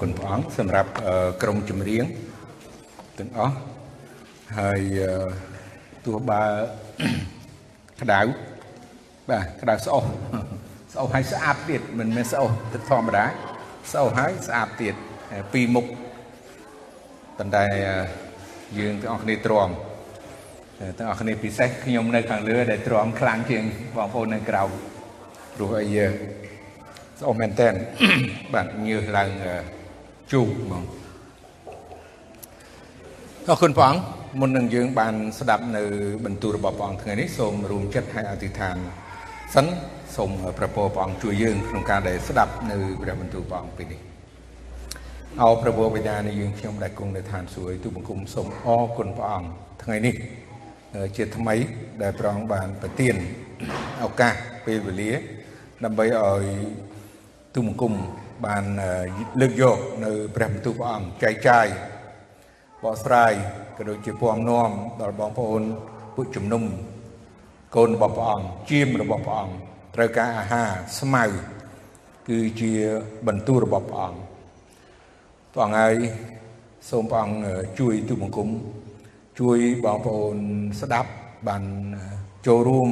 គុណព្រះអង្គសម្រាប់ក្រុមចម្រៀងទាំងអស់ហើយទោះបើក្តៅបាទក្តៅស្អុះស្អុះហើយស្អាតទៀតមិនមែនស្អុះទឹកធម្មតាស្អុះហើយស្អាតទៀតពីរមុខប៉ុន្តែយើងទាំងអស់គ្នាទ្រាំទាំងអស់គ្នាពិសេសខ្ញុំនៅខាងលើដែលទ្រាំខ្លាំងជាងបងប្អូននៅក្រៅព្រោះអីស្អុះមែនតើបាទញើសឡើង ជូកហ្មងអរគុណព្រះអង្គមុននឹងយើងបានស្ដាប់នៅបន្ទូលរបស់ព្រះអង្គថ្ងៃនេះសូមរួមចិត្តឲ្យអធិដ្ឋានសិនសូមព្រះពរព្រះអង្គជួយយើងក្នុងការដែលស្ដាប់នៅព្រះបន្ទូលព្រះអង្គពេលនេះអោព្រះវរបិតានៃយើងខ្ញុំដែលគង់នៅឋានសួគ៌ទូបង្គំសូមអរគុណព្រះអង្គថ្ងៃនេះជាថ្មីដែលព្រះអង្គបានប្រទានឱកាសពេលវេលាដើម្បីឲ្យទូបង្គំ បានលើកយកនៅព្រះបន្ទូលព្រះអង្គចែកចាយបកស្រាយក៏ដូចជាពំនាំដល់បងប្អូនពួកជំនុំកូនរបស់ព្រះអង្គជាមរបស់ព្រះអង្គត្រូវការអាហារស្មៅគឺជាបន្ទូលរបស់ព្រះអង្គព្រះអង្គហើយសូមព្រះអង្គជួយទូបង្គំជួយបងប្អូនស្ដាប់បានចូលរួម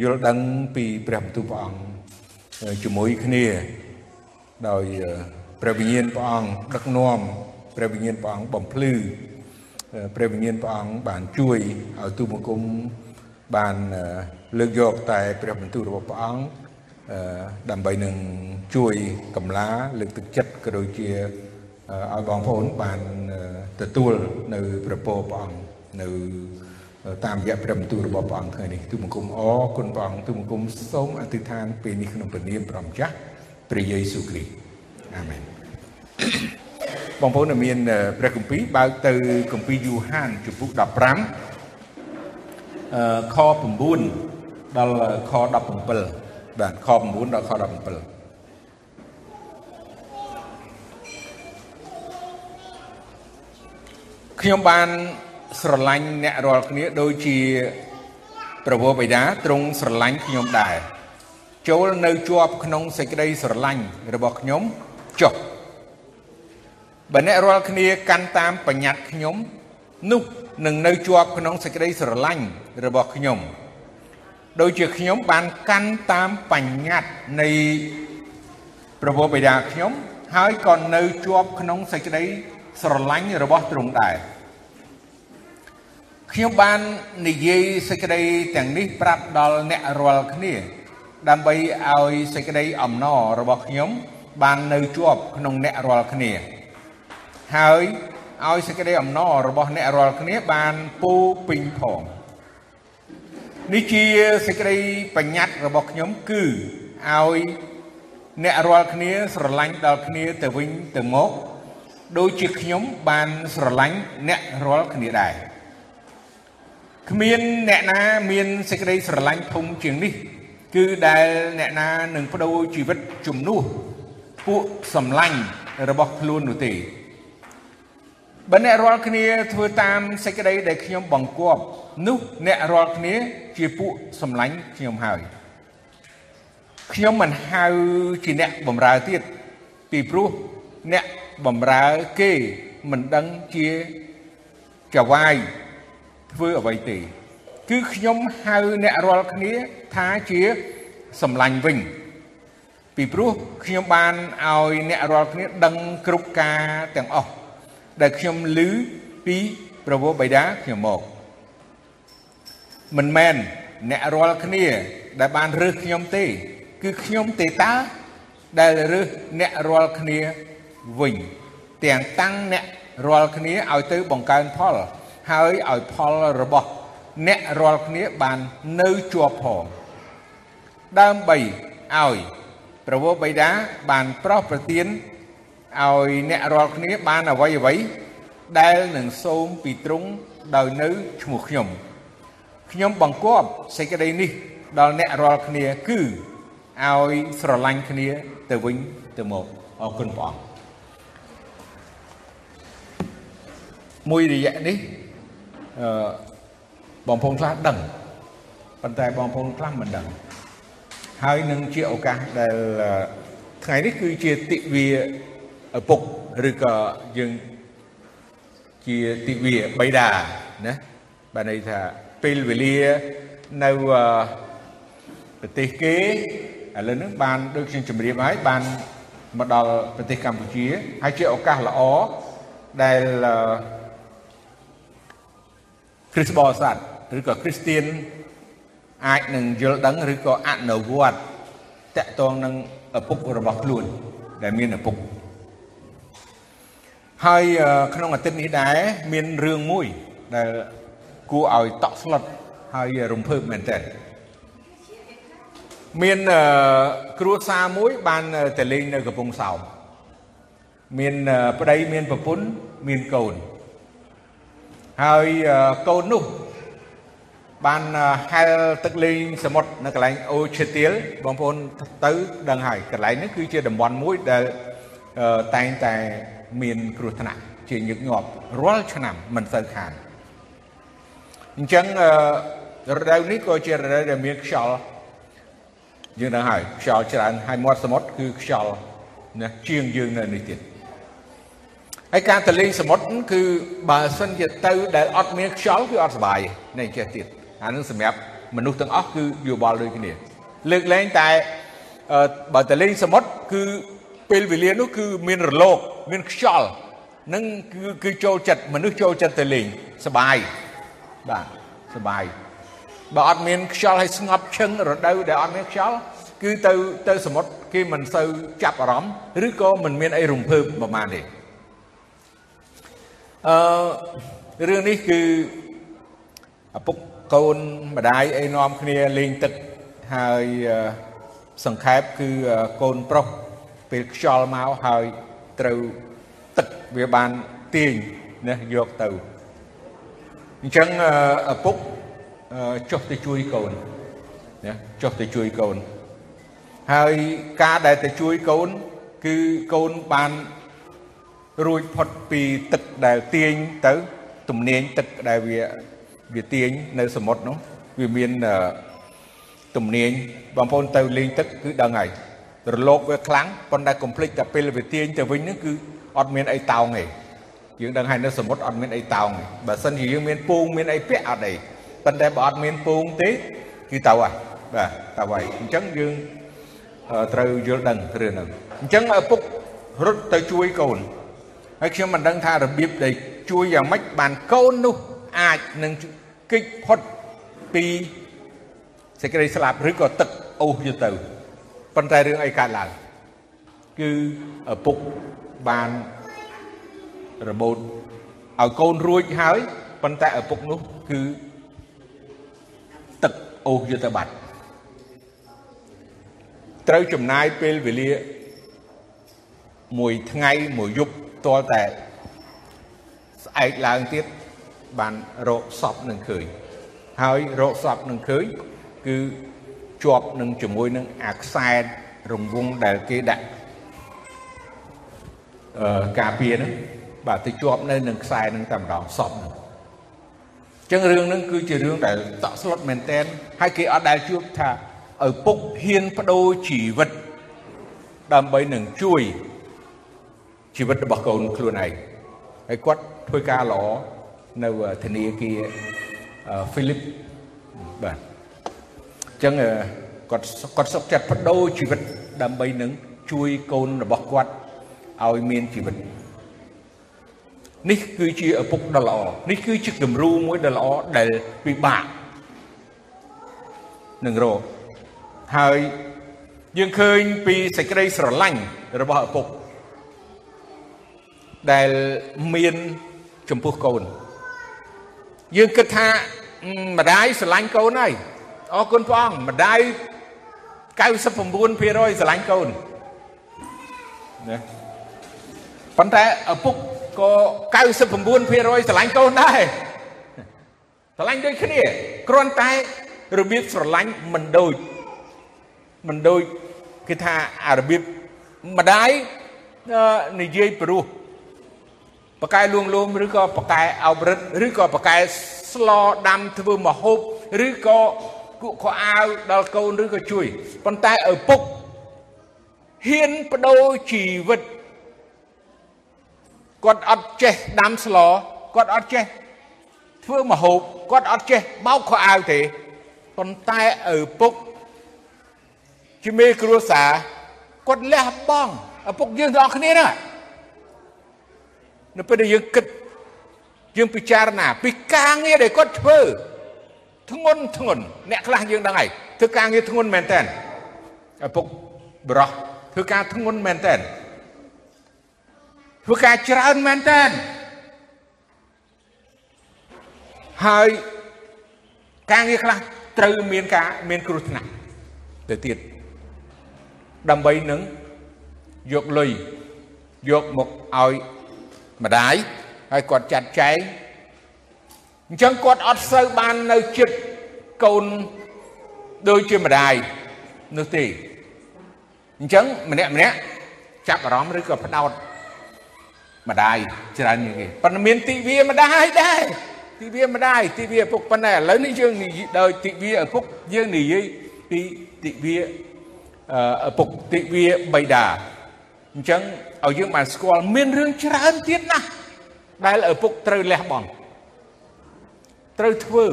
យល់ដឹងពីព្រះបន្ទូលព្រះអង្គជាមួយគ្នា ដោយព្រះវិញ្ញាណព្រះអង្គដឹកនាំព្រះវិញ្ញាណព្រះអង្គបំភ្លឺព្រះវិញ្ញាណព្រះអង្គបានជួយឲ្យទូបង្គំបានលើកយកតែព្រះបន្ទូលរបស់ព្រះអង្គដើម្បីនឹងជួយកម្លាលើកទឹកចិត្តក៏ដូចជាឲ្យបងប្អូនបានទទួលនៅព្រះពរព្រះអង្គនៅតាមរយៈព្រះបន្ទូលរបស់ព្រះអង្គថ្ងៃនេះទូបង្គំអរគុណព្រះអង្គទូបង្គំសូមអធិដ្ឋានពេលនេះក្នុងព្រះនាមព្រះម្ចាស់ ព្រះយេស៊ូវគ្រីស្ទអាមែនបងប្អូនមានព្រះគម្ពីរបើកទៅគម្ពីរយូហានជំពូក15អឺខ9ដល់ខ17បាទខ9ដល់ខ17ខ្ញុំបានស្រឡាញ់អ្នករាល់គ្នាដូចជាប្រពោបិតាទ្រង់ស្រឡាញ់ខ្ញុំដែរ ចូលនៅជាប់ក្នុងសេចក្តីស្រឡាញ់របស់ខ្ញុំចុះបើអ្នករាល់គ្នាកាន់តាមបញ្ញត្តិខ្ញុំនោះនឹងនៅជាប់ក្នុងសេចក្តីស្រឡាញ់របស់ខ្ញុំដូចជាខ្ញុំបានកាន់តាមបញ្ញត្តិនៃព្រះបិតាខ្ញុំហើយក៏នៅជាប់ក្នុងសេចក្តីស្រឡាញ់របស់ទ្រង់ដែរខ្ញុំបាននិយាយសេចក្តីទាំងនេះប្រាប់ដល់អ្នករាល់គ្នា ដើម្បីឲ្យសេចក្តីអំណររបស់ខ្ញុំ បាននៅជាប់ក្នុងអ្នករាល់គ្នា ហើយឲ្យសេចក្តីអំណររបស់អ្នករាល់គ្នាបានពោពេញផងនេះជាសេចក្តីបញ្ញត្តិរបស់ខ្ញុំគឺឲ្យអ្នករាល់គ្នាស្រឡាញ់ដល់គ្នាទៅវិញទៅមកដូចជាខ្ញុំបានស្រឡាញ់អ្នករាល់គ្នាដែរគ្មានអ្នកណាមានសេចក្តីស្រឡាញ់ធំជាងនេះ គឺដែលអ្នកណានឹងបដូរជីវិតជំនួសពួកសម្លាញ់របស់ខ្លួននោះទេបើអ្នករាល់គ្នាធ្វើតាមសេចក្តីដែលខ្ញុំបង្គាប់នោះអ្នករាល់គ្នាជាពួកសម្លាញ់ខ្ញុំហើយខ្ញុំមិនហៅជាអ្នកបំរើទៀតពីព្រោះអ្នកបំរើគេមិនដឹងជាចវាយធ្វើអ្វីទេ គឺខ្ញុំហៅអ្នករាល់គ្នាថាជាសម្លាញ់វិញ ពីព្រោះខ្ញុំបានឲ្យអ្នករាល់គ្នាដឹងគ្រប់ការទាំងអស់ដែលខ្ញុំឮពីប្រពោបិតាខ្ញុំមកមិនមែនអ្នករាល់គ្នា ដែលបានរើសខ្ញុំទេ គឺខ្ញុំទេតាដែលរើសអ្នករាល់គ្នាវិញ ទាំងតាំងអ្នករាល់គ្នាឲ្យទៅបង្កើនផល ហើយឲ្យផលរបស់ អ្នករាល់គ្នាបាននៅជាប់ផងដើម្បីឲ្យប្រពោបិតាបានប្រោះប្រទានឲ្យអ្នករាល់គ្នាបានអ្វីអ្វីដែលនឹងសូមពីទ្រង់ដោយនៅឈ្មោះខ្ញុំខ្ញុំបង្គាប់សេចក្តីនេះដល់អ្នករាល់គ្នាគឺឲ្យស្រឡាញ់គ្នាទៅវិញទៅមកអរគុណព្រះអង្គមួយរយៈនេះអឺ បងប្អូនខ្លះដឹងប៉ុន្តែបងប្អូនខ្លះមិនដឹងហើយនឹងជាឱកាសដែលថ្ងៃនេះគឺជាទិវាឪពុកឬក៏យើងជាទិវាបិតាណាបានន័យថាពេលវេលានៅប្រទេសគេឥឡូវហ្នឹងបានដូចខ្ញុំជម្រាបហើយបានមកដល់ប្រទេសកម្ពុជាហើយជាឱកាសល្អដែលគ្រិស្តបរិស័ទ ឬក៏គ្រីស្ទៀនអាចនឹងយល់ដឹងឬក៏អនុវត្តតកតងនឹងឪពុករបស់ខ្លួន ដែលមានឪពុកហើយក្នុងអាទិត្យនេះដែរមានរឿងមួយដែលគួរឲ្យតក់ស្លុតហើយរំភើបមែនតើមានគ្រួសារមួយបានទៅលេងនៅកំពង់សោមមានប្តីមានប្រពន្ធមានកូនហើយកូននោះ បានហែលទឹកលេងសមុទ្រនៅកន្លែងអូឈើទៀលបងប្អូនទៅដឹងហើយកន្លែងនេះគឺជាតំបន់មួយដែលតែងតែមានគ្រោះថ្នាក់ជាញឹកញាប់រាល់ឆ្នាំមិនសូវខានអញ្ចឹងរដូវនេះក៏ជារដូវដែលមានខ្យល់យើងដឹងហើយខ្យល់ច្រើនហើយមាត់សមុទ្រគឺខ្យល់ណាជាងយើងនៅនេះទៀតហើយការទៅលេងសមុទ្រគឺបើសិនជាទៅដែលអត់មានខ្យល់គឺអត់សុបាយនេះចេះទៀត អានឹងសម្រាប់មនុស្សទាំងអស់គឺយោបល់ដូចគ្នាលើកលែងតែបើទៅលេងសមុទ្រគឺពេលវេលានោះគឺមានរលកមានខ្យល់នឹងគឺគឺចូលចិត្តមនុស្សចូលចិត្តទៅលេងសបាយបាទសបាយបើអត់មានខ្យល់ឲ្យស្ងប់ឈឹងរដូវដែលអត់មានខ្យល់គឺទៅទៅសមុទ្រគេមិនសូវចាប់អារម្មណ៍ឬក៏មិនមានអីរំភើបប្រហែលទេអឺរឿងនេះគឺឪពុក កូនម្ដាយអីនាំគ្នាលេងទឹកហើយសង្ខេបគឺកូនប្រុសពេលខ្យល់មកហើយត្រូវទឹកវាបានទាញណាយកទៅអញ្ចឹងឪពុកចុះទៅជួយកូនណាចុះទៅជួយកូនហើយការដែលទៅជួយកូន គឺកូនបានរួចផុតពីទឹកដែលទាញទៅ ទំនាញទឹកដែលវា វាទាញនៅសមុទ្រនោះវាមានទំនាញបងប្អូនទៅលេងទឹកគឺដឹងហើយរលកវាខ្លាំងប៉ុន្តែកុំភ្លេចតែពេលវាទាញទៅវិញហ្នឹងគឺអត់មានអីតោងទេយើងដឹងហើយនៅសមុទ្រអត់មានអីតោងទេបើសិនជាយើងមានពូងមានអីពាក់អត់អីប៉ុន្តែបើអត់មានពូងទេគឺទៅហើយបាទទៅហើយអញ្ចឹងយើងត្រូវយល់ដឹងរឿងហ្នឹងអញ្ចឹងឪពុករត់ទៅជួយកូនហើយខ្ញុំមិនដឹងថារបៀបដែលជួយយ៉ាងម៉េចបានកូននោះអាចនឹង គេចផុតពីសេចក្តីស្លាប់ឬក៏ទឹកអូសទៅទៅប៉ុន្តែរឿងអីកើតឡើងគឺឪពុកបានរបូតឲ្យកូនរួចហើយប៉ុន្តែឪពុកនោះគឺទឹកអូសយកទៅបាត់ត្រូវចំណាយពេលវេលាមួយថ្ងៃមួយយប់ទាល់តែស្អែកឡើងទៀត បានរកសពនឹងឃើញហើយរកសពនឹងឃើញគឺជាប់នឹងជាមួយនឹងអាខ្សែរង្វង់ដែលគេដាក់អឺការពារហ្នឹងបាទទៅជាប់នៅនឹងខ្សែនឹងតែម្ដងសពហ្នឹងចឹងរឿងហ្នឹងគឺជារឿងដែលតក់ស្លុតមែនតែនហើយគេអត់ដែលជួបថាឪពុកហ៊ានបដូរជីវិតដើម្បីនឹងជួយជីវិតរបស់កូនខ្លួនឯងហើយគាត់ធ្វើការល្អ នៅធនាគារហ្វីលីបបាទអញ្ចឹងគាត់គាត់សុខចិត្តបដូរជីវិតដើម្បីនឹងជួយកូនរបស់គាត់ឲ្យមានជីវិតនេះគឺជាឪពុកដ៏ល្អនេះគឺជាគំរូមួយដ៏ល្អដែលពិបាកនឹងរកហើយយើងឃើញពីសេចក្តីស្រឡាញ់របស់ឪពុកដែលមានចំពោះកូន យើងគិតថាម្ដាយស្រឡាញ់កូនហើយអរគុណព្រះអង្គម្ដាយ99%ស្រឡាញ់កូនណាប៉ុន្តែឪពុកក៏99%ស្រឡាញ់កូនដែរស្រឡាញ់ដូចគ្នាគ្រាន់តែរបៀបស្រឡាញ់មិនដូចមិនដូចគេថាអារបៀបម្ដាយនិយាយព្រោះ បកែលួងលោមឬក៏បកែអោបរិទ្ធឬក៏បកែស្លដាំធ្វើមហូបឬក៏គក់ខោអាវដល់កូនឬក៏ជួយប៉ុន្តែឪពុកហ៊ានបដូរជីវិតគាត់អត់ចេះដាំស្លគាត់អត់ចេះធ្វើម្ហូបគាត់អត់ចេះបោកខោអាវទេប៉ុន្តែឪពុកជាមេគ្រួសារគាត់លះបង់ឪពុកយើងទាំងអស់គ្នាហ្នឹងនៅពេលដែលយើងគិតយើងពិចារណា ពីការងារដែលគាត់ធ្វើធ្ងន់ធ្ងន់អ្នកខ្លះយើងដឹងហើយធ្វើការងារធ្ងន់មែនតើឪពុកបរោះធ្វើការធ្ងន់មែនតើធ្វើការច្រើនមែនតើហើយការងារខ្លះត្រូវមានការមានគ្រោះថ្នាក់ទៅទៀតដើម្បីនឹងយកលុយយកមកឲ្យ ម្ដាយហើយគាត់ចាត់ចែងអញ្ចឹងគាត់អត់សូវបាននៅចិត្តកូនដូចជាម្ដាយនោះទេអញ្ចឹងម្នាក់ម្នាក់ចាប់អារម្មណ៍ឬក៏ផ្ដោតម្ដាយច្រើនជាងគេប៉ុន្តែមានទិវាម្ដាយដែរទិវាម្ដាយទិវាឪពុកប៉ុន្តែឥឡូវនេះយើងនិយាយដោយទិវាឪពុកយើងនិយាយពីទិវាឪពុកទិវាបៃតា អញ្ចឹងឲ្យយើងបានស្គាល់មានរឿងច្រើនទៀតណាស់ដែលឪពុកត្រូវលះបង់ត្រូវធ្វើ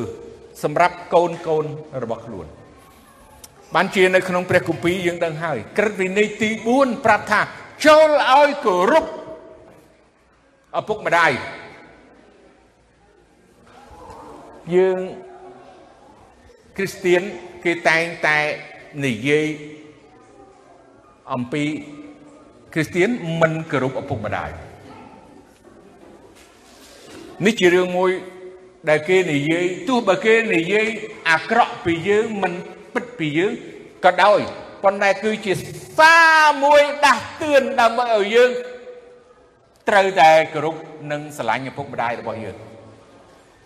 សម្រាប់កូនកូនរបស់ខ្លួនបានជានៅក្នុងព្រះគម្ពីរយើងដឹងហើយក្រឹតវិន័យទី4ប្រាប់ថាចូលឲ្យគោរពឪពុកម្ដាយយើងគ្រីស្ទៀនគេតែងតែនិយាយអំពី គ្រីស្ទៀនមិនគោរពឪពុកម្ដាយនេះជារឿងមួយដែលគេនិយាយទោះបើគេនិយាយអាក្រក់ពីយើងមិនពិតពីយើងក៏ដោយប៉ុន្តែគឺជាសារមួយដាស់តឿនដើម្បីឲ្យយើងត្រូវតែគោរពនិងស្រឡាញ់ឪពុកម្ដាយរបស់យើង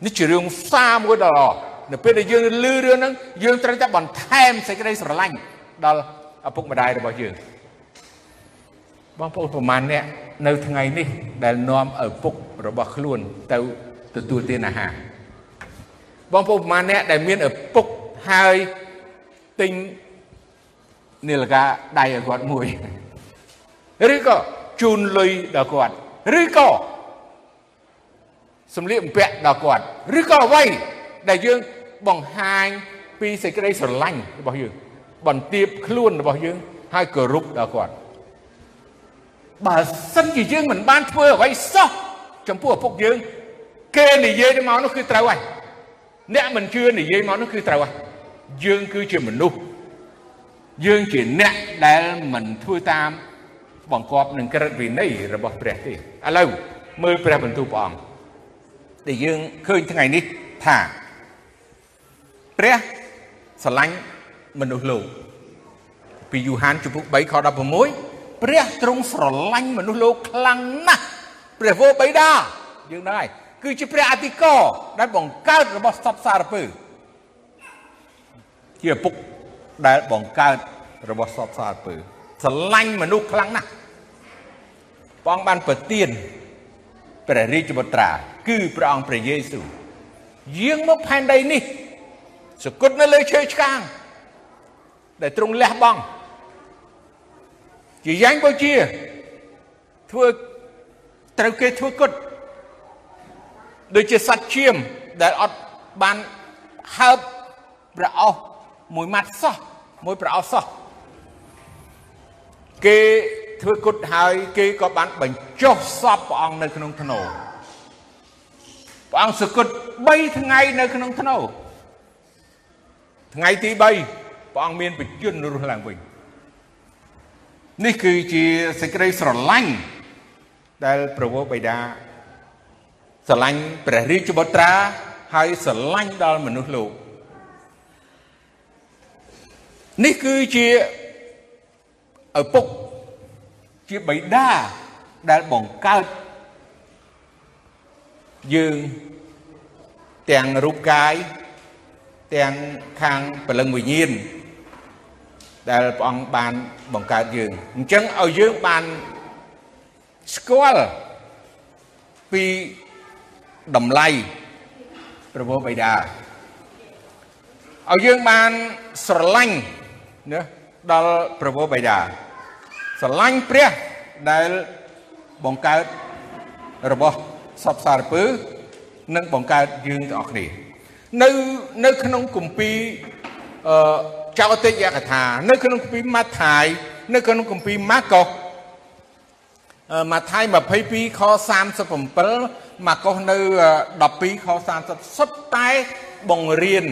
នេះជារឿងសារមួយដ៏ល្អនៅពេលដែលយើងឮរឿងហ្នឹងយើងត្រូវតែបន្ថែមសេចក្តីស្រឡាញ់ដល់ឪពុកម្ដាយរបស់យើង បងប្អូនប្រមាណអ្នកនៅថ្ងៃនេះដែលនាំឪពុករបស់ខ្លួនទៅទទួលទានអាហារបងប្អូនប្រមាណអ្នកដែលមានឪពុកហើយទិញនាឡិកាដៃឲ្យគាត់មួយឬក៏ជូនលុយដល់គាត់ឬក៏សម្លៀកបំពាក់ដល់គាត់ឬក៏អ្វីដែលយើងបង្ហាញពីសេចក្តីស្រឡាញ់របស់យើងបន្ទាបខ្លួនរបស់យើងហើយគោរពដល់គាត់ បើសិនជាយើងមិនបានធ្វើអ្វីសោះចំពោះឪពុកយើង គេនិយាយទៅមកនោះគឺត្រូវហើយអ្នកមិនជឿនិយាយមកនោះគឺត្រូវហើយយើងគឺជាមនុស្សយើងជាអ្នកដែលមិនធ្វើតាមបង្គាប់នឹងក្រឹតវិន័យរបស់ព្រះទេឥឡូវមើលព្រះបន្ទូលព្រះអង្គដែលយើងឃើញថ្ងៃនេះថាព្រះស្រឡាញ់មនុស្សលោកពីយូហានជំពូក3ខ16 ព្រះទ្រង់ស្រឡាញ់មនុស្សលោកខ្លាំងណាស់ព្រះវរបិតាយើងដឹងហើយគឺជាព្រះអធិការដែលបង្កើតរបស់សពសារពើជាឪពុកដែលបង្កើតរបស់សពសារពើស្រឡាញ់មនុស្សខ្លាំងណាស់ព្រះអង្គបានប្រទានព្រះរាជបុត្រា គឺព្រះអង្គព្រះយេស៊ូវយាងមកផែនដីនេះសគត់នៅលើឈើឆ្កាងដែលទ្រង់លះបង់ ជាយ៉ាងបូជាធ្វើត្រូវគេធ្វើគុតដូចជាសត្វឈាមដែលអត់បានហើបប្រអោសមួយម៉ាត់សោះមួយប្រអោសសោះគេធ្វើគុតហើយគេក៏បានបញ្ចុះសពព្រះអង្គនៅក្នុងធ្នូព្រះអង្គសគុត3ថ្ងៃនៅក្នុងធ្នូថ្ងៃទី3ព្រះអង្គមានបញ្ជនរស់ឡើងវិញ នេះគឺជាសេចក្តីស្រឡាញ់ដែលប្រវោបិតាស្រឡាញ់ព្រះរាជបុត្រាហើយស្រឡាញ់ដល់មនុស្សលោកនេះគឺជាឪពុកជាបិតាដែលបង្កើតយើងទាំងរូបកាយទាំងខាងព្រលឹងវិញ្ញាណ ដែលព្រះអង្គបានបង្កើតយើងអញ្ចឹងឲ្យយើងបានស្គាល់ពីតម្លៃព្រះបិតាឲ្យយើងបានស្រឡាញ់ណាដល់ព្រះបិតាស្រឡាញ់ព្រះដែលបង្កើតរបស់សពសារពើនឹងបង្កើតយើងទាំងអស់គ្នានៅនៅក្នុងគម្ពីរអឺ ចៅតិយកថានៅក្នុងគម្ពីរម៉ាថាយនៅក្នុងគម្ពីរម៉ាកុសម៉ាថាយ22ខ37ម៉ាកុសនៅ12ខ30សុទ្ធតែបង្រៀន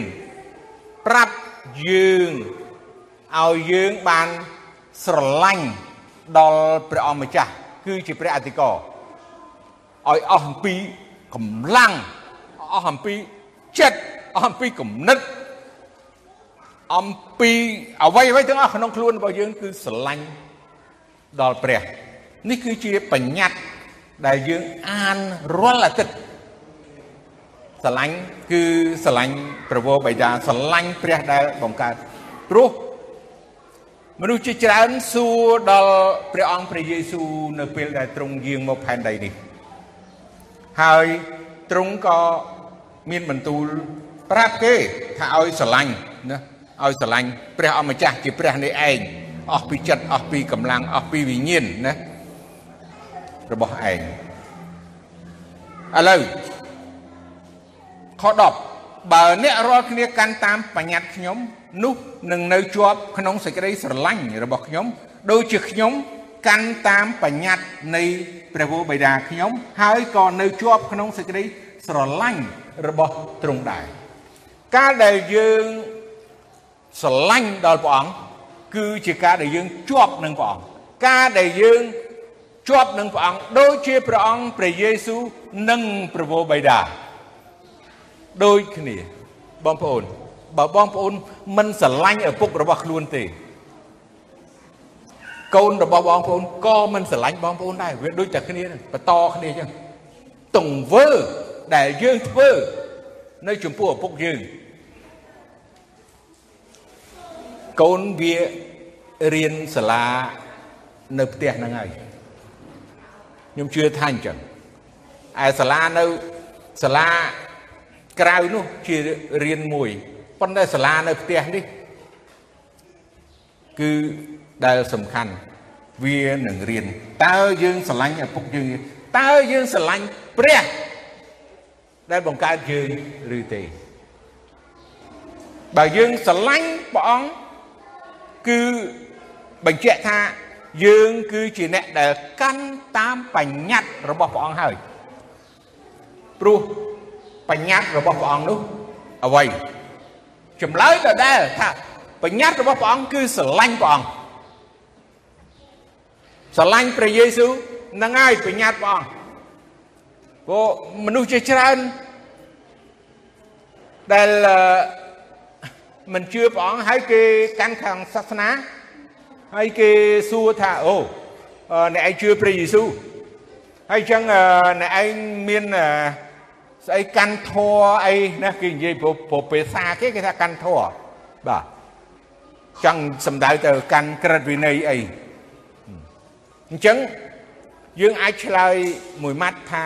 ប្រាប់យើងឲ្យយើងបានស្រឡាញ់ដល់ព្រះអង្គម្ចាស់គឺជាព្រះអធិការឲ្យអស់អំពីកម្លាំងអស់អំពីចិត្តអស់អំពីគំនិត អំពីអ្វីអ្វីទាំងអស់ក្នុងខ្លួនរបស់យើងគឺស្រឡាញ់ដល់ព្រះនេះគឺជាបញ្ញត្តិដែលយើងអានរាល់អាទិត្យស្រឡាញ់គឺស្រឡាញ់ប្រវោបិតាស្រឡាញ់ព្រះដែលបង្កើតព្រោះមនុស្សជាច្រើនសួរដល់ព្រះអង្គព្រះយេស៊ូវនៅពេលដែលទ្រង់យាងមកផែនដីនេះហើយទ្រង់ក៏មានបន្ទូលប្រាប់គេថាឲ្យស្រឡាញ់ណា ឲ្យស្រឡាញ់ព្រះអម្ចាស់ជាព្រះនេះឯងអស់ពីចិត្តអស់ពីកម្លាំងអស់ពីវិញ្ញាណណារបស់ឯងឥឡូវខ10បើអ្នករាល់គ្នាកាន់តាមបញ្ញត្តិខ្ញុំ នោះនឹងនៅជាប់ក្នុងសេចក្តីស្រឡាញ់របស់ខ្ញុំដូចជាខ្ញុំកាន់តាមបញ្ញត្តិនៃព្រះវរបិតាខ្ញុំហើយក៏នៅជាប់ក្នុងសេចក្តីស្រឡាញ់របស់ទ្រង់ដែរកាលដែលយើង ស្រឡាញ់ដល់ព្រះអង្គគឺជាការដែលយើងជាប់នឹងព្រះអង្គការដែលយើងជាប់នឹងព្រះអង្គដូចជាព្រះអង្គព្រះយេស៊ូវនិងព្រះវរបិតាដូចគ្នាបងប្អូនបើបងប្អូនមិនស្រឡាញ់ឪពុករបស់ខ្លួនទេកូនរបស់បងប្អូនក៏មិនស្រឡាញ់បងប្អូនដែរវាដូចតែគ្នាបន្តគ្នាអញ្ចឹងទង្វើដែលយើងធ្វើនៅចំពោះឪពុកយើង កូនវារៀនសាលានៅផ្ទះហ្នឹងហើយខ្ញុំជឿថាអញ្ចឹងឯសាលានៅសាលាក្រៅនោះជារៀនមួយប៉ុន្តែសាលានៅផ្ទះនេះគឺដែលសំខាន់វានឹងរៀនតើយើងស្រឡាញ់ឪពុកយើងតើយើងស្រឡាញ់ព្រះដែលបង្កើតយើងឬទេបើយើងស្រឡាញ់ព្រះអង្គ គឺបញ្ជាក់ថាយើងគឺជាអ្នកដែលកាន់តាមបញ្ញត្តិរបស់ព្រះអង្គហើយព្រោះបញ្ញត្តិរបស់ព្រះអង្គនោះអ្វីចម្លើយដដែលថាបញ្ញត្តិរបស់ព្រះអង្គគឺស្រឡាញ់ព្រះអង្គស្រឡាញ់ព្រះយេស៊ូវនឹងហើយបញ្ញត្តិព្រះអង្គព្រោះមនុស្សជាច្រើនដែល មិនជឿព្រះអង្គហើយគេកាន់ខាងសាសនាហើយគេសួរថាអូអ្នកឯងជឿព្រះយេស៊ូវហើយចឹងអ្នកឯងមានស្អីកាន់ធัวអីណាគេនិយាយព្រោះភាសាគេគេថាកាន់ធัวបាទចង់សំដៅទៅកាន់ក្រិតវិន័យអីអញ្ចឹងយើងអាចឆ្លើយមួយម៉ាត់ថា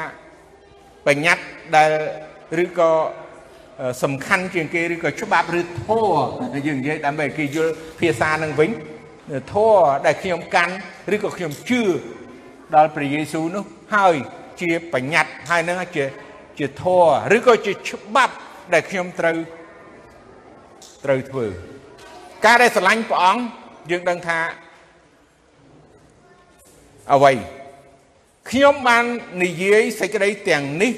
បញ្ញត្តិដែលឬក៏ សំខាន់ជាងគេឬក៏ច្បាប់ឬធម៌យើងនិយាយដើម្បីគេយល់ភាសានឹងវិញធម៌ដែលខ្ញុំកាន់ឬក៏ខ្ញុំជឿដល់ព្រះយេស៊ូវនោះហើយជាបញ្ញត្តិហើយនឹងជាជាធម៌ឬក៏ជាច្បាប់ដែលខ្ញុំត្រូវត្រូវធ្វើការដែលស្រឡាញ់ព្រះអង្គយើងដឹងថាអ្វីខ្ញុំបាននិយាយសេចក្តីទាំងនេះ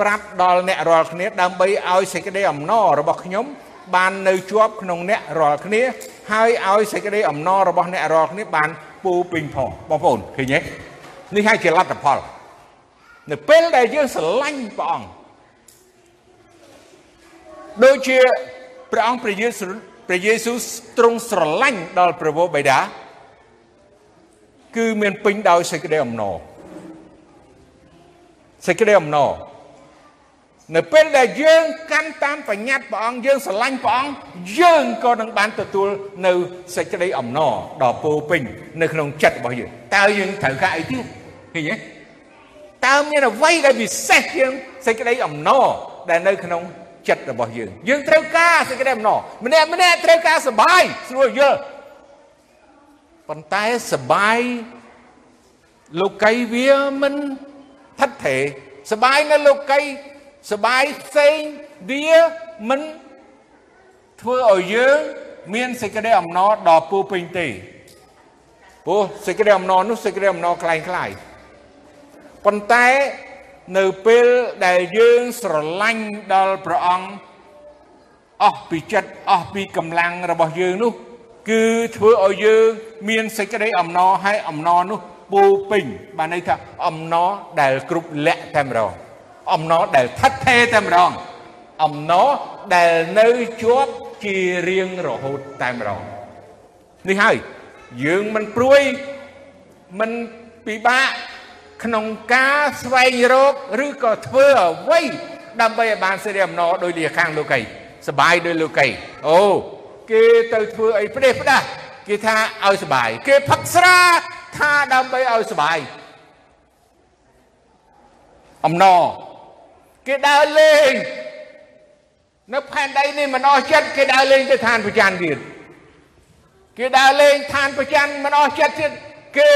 ប្រាប់ដល់អ្នករាល់គ្នាដើម្បីឲ្យសេចក្តីអំណររបស់ខ្ញុំ បាននៅជាប់ក្នុងអ្នករាល់គ្នា ហើយឲ្យសេចក្តីអំណររបស់អ្នករាល់គ្នាបានពូពេញផងបងប្អូនឃើញទេនេះហើយជាលទ្ធផល នៅពេលដែលយើងស្រឡាញ់ព្រះអង្គដូចជាព្រះអង្គព្រះយេស៊ូវព្រះយេស៊ូវទ្រង់ស្រឡាញ់ដល់ព្រះវរបិតាគឺមានពេញដោយសេចក្តីអំណរសេចក្តីអំណរ នៅពេលដែលយើងកាន់តាមបញ្ញត្តិព្រះអង្គយើងស្រឡាញ់ព្រះអង្គយើងក៏នឹងបានទទួលនៅសេចក្តីអំណរដ៏ពោពេញនៅក្នុងចិត្តរបស់យើងតើយើងត្រូវការអីទៀតឃើញទេតើមានអ្វីដែលពិសេសជាងសេចក្តីអំណរដែលនៅក្នុងចិត្តរបស់យើងយើងត្រូវការសេចក្តីអំណរម្នាក់ម្នាក់ត្រូវការសុបាយស្រួលយល់ប៉ុន្តែសុបាយលោកីវាមិនថិតថេរសបាយនៅលោកី សបាយផ្សេងវាមិនធ្វើឲ្យយើងមានសេចក្តីអំណរដល់ពូពេញទេព្រោះសេចក្តីអំណរនោះសេចក្តីអំណរคล้ายคล้ายប៉ុន្តែនៅពេលដែលយើងស្រឡាញ់ដល់ព្រះអង្គអស់ពីចិត្តអស់ពីកម្លាំងរបស់យើងនោះ គឺធ្វើឲ្យយើងមានសេចក្តីអំណរហើយអំណរនោះពូពេញបានន័យថាអំណរដែលគ្រប់លក្ខតែម្ដង អំណរដែលថិតថេរតែម្ដងអំណរដែលនៅជាប់ជារៀងរហូតតែម្ដងនេះហើយយើងមិនព្រួយមិនពិបាកក្នុងការស្វែងរកឬក៏ធ្វើអ្វីដើម្បីឲ្យបានសេរីអំណរដោយលាខាងលោកីសបាយដោយលោកីអូគេទៅធ្វើអីផ្ដេសផ្ដាស់គេថាឲ្យសបាយគេផឹកស្រាថាដើម្បីឲ្យសបាយអំណរ គេដើរលេងនៅផែនដីនេះមិនអស់ចិត្តគេដើរលេងទៅឋានប្រច័នទៀតគេដើរលេងឋានប្រច័នមិនអស់ចិត្តទៀតគេ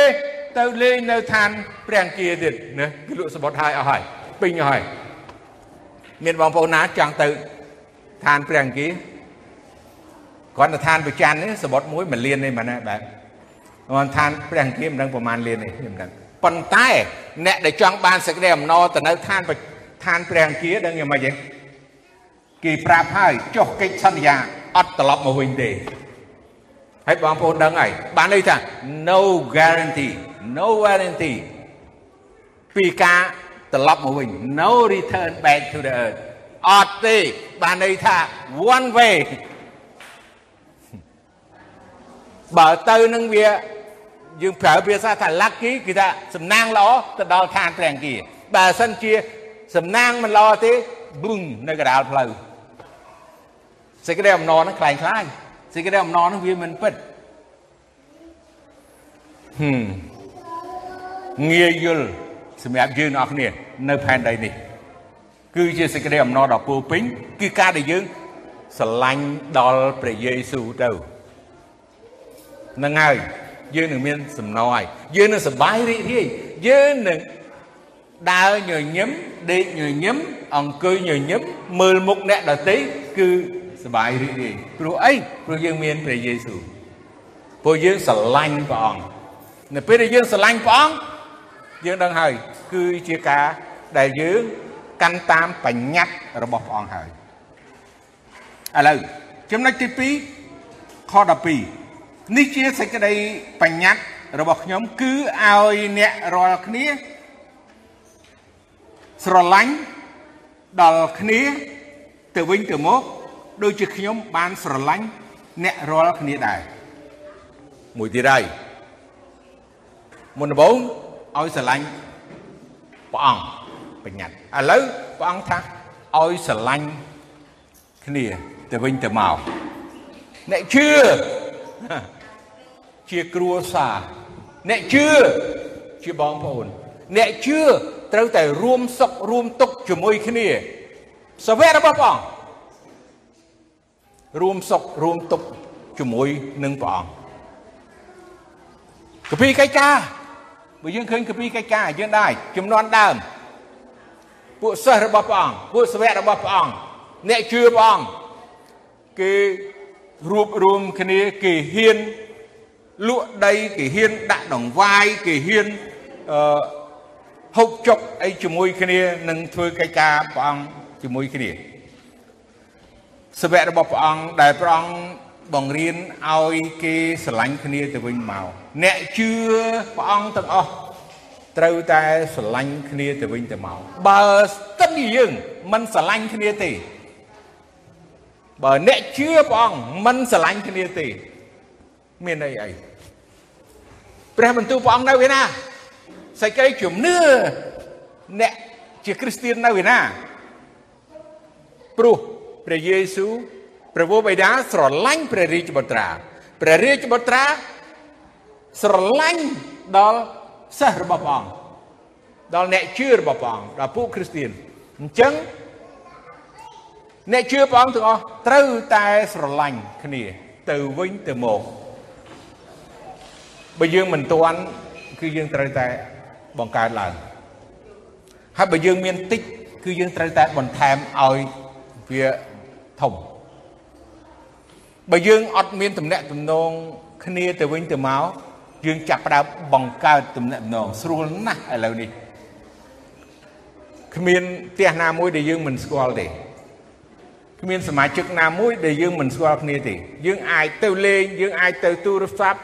ទៅលេងនៅឋានព្រះអង្គាទៀតណាគេលក់សបុតហើយអស់ហើយពេញហើយមានបងប្អូនណាចង់ទៅឋានព្រះអង្គាគាត់ទៅឋានប្រច័ននេះសបុតមួយមួយលាននេះមែនទេបាទគាត់ឋានព្រះអង្គាមិនដឹងប្រហែលលាននេះខ្ញុំដឹងប៉ុន្តែអ្នកដែលចង់បានសេចក្តីអំណរទៅនៅឋាន ឋានព្រះអង្គាដឹងយ៉ាងម៉េចទេគេប្រាប់ហើយចុះកិច្ចសន្យាអត់ត្រឡប់មកវិញទេហើយបងប្អូនដឹងហើយបានន័យថា no guarantee no guarantee ពីការត្រឡប់មកវិញ no return back to the earth អត់ទេបានន័យថា one way បើទៅនឹងវាយើងប្រើភាសាថា lucky គឺថាសំណាងល្អទៅដល់ឋានព្រះអង្គាបើសិនជា សំណាងមិនល្អទេប៊ឹងនៅកណ្ដាលផ្លូវសេចក្តីអំណរហ្នឹងខ្លាំងខ្លាយសេចក្តីអំណរហ្នឹងវាមិនពិតហឹមងាយយល់សម្រាប់យើងអ្នកគ្នានៅផែនដីនេះ គឺជាសេចក្តីអំណរដ៏ពោពេញគឺការដែលយើងស្រឡាញ់ដល់ព្រះយេស៊ូវទៅនឹងហើយយើងនឹងមានសំណរហើយយើងនឹងសប្បាយរីករាយយើងនឹង ដើរញញឹមដេកញញឹមអង្គុយញញឹមមើលមុខអ្នកដទៃគឺសบายរីករាយព្រោះអីព្រោះយើងមានព្រះយេស៊ូវព្រោះយើងស្រឡាញ់ព្រះអង្គនៅពេលដែលយើងស្រឡាញ់ព្រះអង្គយើងដឹងហើយគឺជាការដែលយើងកាន់តាមបញ្ញត្តិរបស់ព្រះអង្គហើយឥឡូវចំណុចទី2ខ12នេះជាសេចក្តីបញ្ញត្តិរបស់ខ្ញុំគឺឲ្យអ្នករាល់គ្នា ស្រឡាញ់ដល់គ្នាទៅវិញទៅមកដូចជាខ្ញុំបានស្រឡាញ់អ្នករាល់គ្នាដែរមួយទៀតហើយមុនដំបូងឲ្យស្រឡាញ់ព្រះអង្គបញ្ញត្តិឥឡូវព្រះអង្គថាឲ្យស្រឡាញ់គ្នាទៅវិញទៅមកអ្នកជឿជាគ្រួសារអ្នកជឿជាបងប្អូន អ្នកជឿ ត្រូវតែរួមសុខរួមទុក្ខជាមួយគ្នាសាវករបស់ព្រះអង្គរួមសុខរួមទុក្ខជាមួយនឹងព្រះអង្គកពីកិច្ចការបើយើងឃើញកពីកិច្ចការយើងដែរចំនួនដើមពួកសិស្សរបស់ព្រះអង្គពួកសាវករបស់ព្រះអង្គអ្នកជឿព្រះអង្គគេរួបរวมគ្នាគេហ៊ានលក់ដីគេហ៊ានដាក់ដង្វាយគេហ៊ានអឺ ហូបចុកអីជាមួយគ្នានឹងធ្វើកិច្ចការព្រះអង្គជាមួយគ្នាសាវករបស់ព្រះអង្គដែលព្រះអង្គបង្រៀនឲ្យគេស្រឡាញ់គ្នាទៅវិញមកអ្នកជឿព្រះអង្គទាំងអស់ត្រូវតែស្រឡាញ់គ្នាទៅវិញទៅមកបើស្ទឹងយើងមិនស្រឡាញ់គ្នាទេបើអ្នកជឿព្រះអង្គមិនស្រឡាញ់គ្នាទេមានអីអីព្រះបន្ទូលព្រះអង្គនៅឯណា សេចក្តីជំនឿអ្នកជាគ្រីស្ទៀននៅឯណាព្រោះព្រះយេស៊ូវព្រះវរបិតាស្រឡាញ់ព្រះរាជបុត្រាព្រះរាជបុត្រាស្រឡាញ់ដល់សិស្សរបស់ព្រះអង្គដល់អ្នកជឿរបស់ព្រះអង្គដល់ពួកគ្រីស្ទៀនអញ្ចឹងអ្នកជឿព្រះអង្គទាំងអស់ត្រូវតែស្រឡាញ់គ្នាទៅវិញទៅមកបើយើងមិនទាន់គឺយើងត្រូវតែ បង្កើតឡើងហើយបើយើងមានតិចគឺយើងត្រូវតែបន្ថែមឲ្យវាធំបើយើងអត់មានតំណែងតំណងគ្នាទៅវិញទៅមកយើងចាប់ផ្ដើមបង្កើតតំណែងតំណងស្រួលណាស់ឥឡូវនេះគ្មានផ្ទះណាមួយដែលយើងមិនស្គាល់ទេគ្មានសមាជិកណាមួយដែលយើងមិនស្គាល់គ្នាទេយើងអាចទៅលេងយើងអាចទៅទូរស័ព្ទ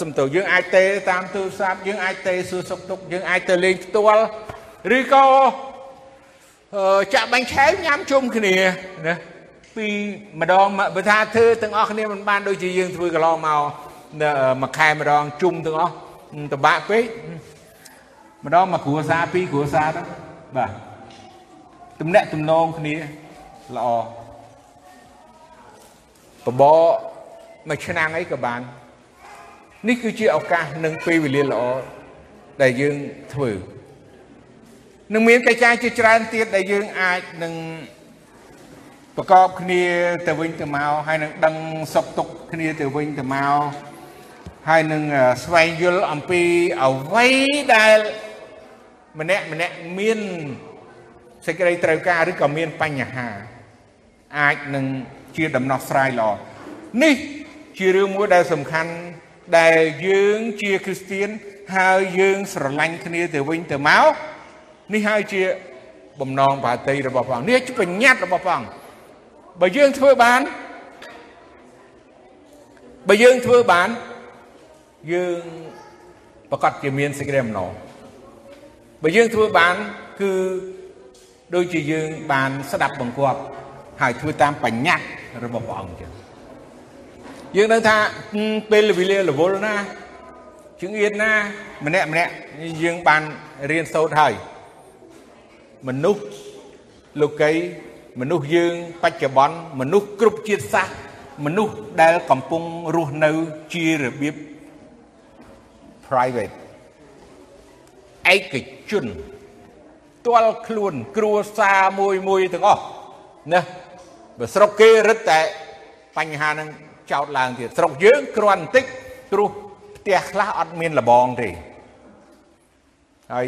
សំទោយើងអាចទេតាមទូរស័ព្ទយើងអាចទេសួរសុខទុក្ខយើងអាចទៅលេងផ្ទាល់ឬក៏ចាក់បាញ់ឆែវញ៉ាំជុំគ្នាណាពីម្ដងបើថាធ្វើទាំងអស់គ្នាមិនបានដូចជាយើងធ្វើកន្លងមកមួយខែម្ដងជុំទាំងអស់តបាក់ពេកម្ដងមកគ្រួសារពីរគ្រួសារទៅបាទទំនាក់ទំនងគ្នាល្អបបមួយឆ្នាំអីក៏បាន នេះគឺជាឱកាសនិងពេលវេលាល្អដែលយើងធ្វើនឹងមានកិច្ចការជាច្រើនទៀតដែលយើងអាចនឹងប្រកបគ្នាទៅវិញទៅមកហើយនឹងដឹងសុខទុក្ខគ្នាទៅវិញទៅមកហើយនឹងស្វែងយល់អំពីអ្វីដែលម្នាក់ម្នាក់មានសេចក្តីត្រូវការឬក៏មានបញ្ហា អាចនឹងជាដំណោះស្រាយល្អនេះជារឿងមួយដែលសំខាន់ ដែលយើងជាគ្រីស្ទៀនហើយយើងស្រឡាញ់គ្នាទៅវិញទៅមកនេះហើយជាបំណងបាតីរបស់ព្រះអង្គនេះជាបញ្ញត្តិរបស់ព្រះអង្គបើយើងធ្វើបានបើយើងធ្វើបានយើងប្រកាសជាមានសេចក្តីអំណរបើយើងធ្វើបានគឺដូចជាយើងបានស្ដាប់បង្គាប់ហើយធ្វើតាមបញ្ញត្តិរបស់ព្រះអង្គចឹង យើងដឹងថាពេលវេលារវល់ណាជើងអៀនណាម្នាក់ម្នាក់យើងបានរៀនសូត្រហើយមនុស្សលោកីមនុស្សយើងបច្ចុប្បន្នមនុស្សគ្រប់ជាតិសាសន៍មនុស្សដែលកំពុងរស់នៅជារបៀប private ឯកជនទាល់ខ្លួន គ្រួសារមួយមួយទាំងអស់ណាបើស្រុកគេរឹតតែបញ្ហានឹង ចោតឡើងទៀតស្រុកយើងគ្រាន់បន្តិចព្រោះផ្ទះខ្លះអត់មានលបងទេហើយ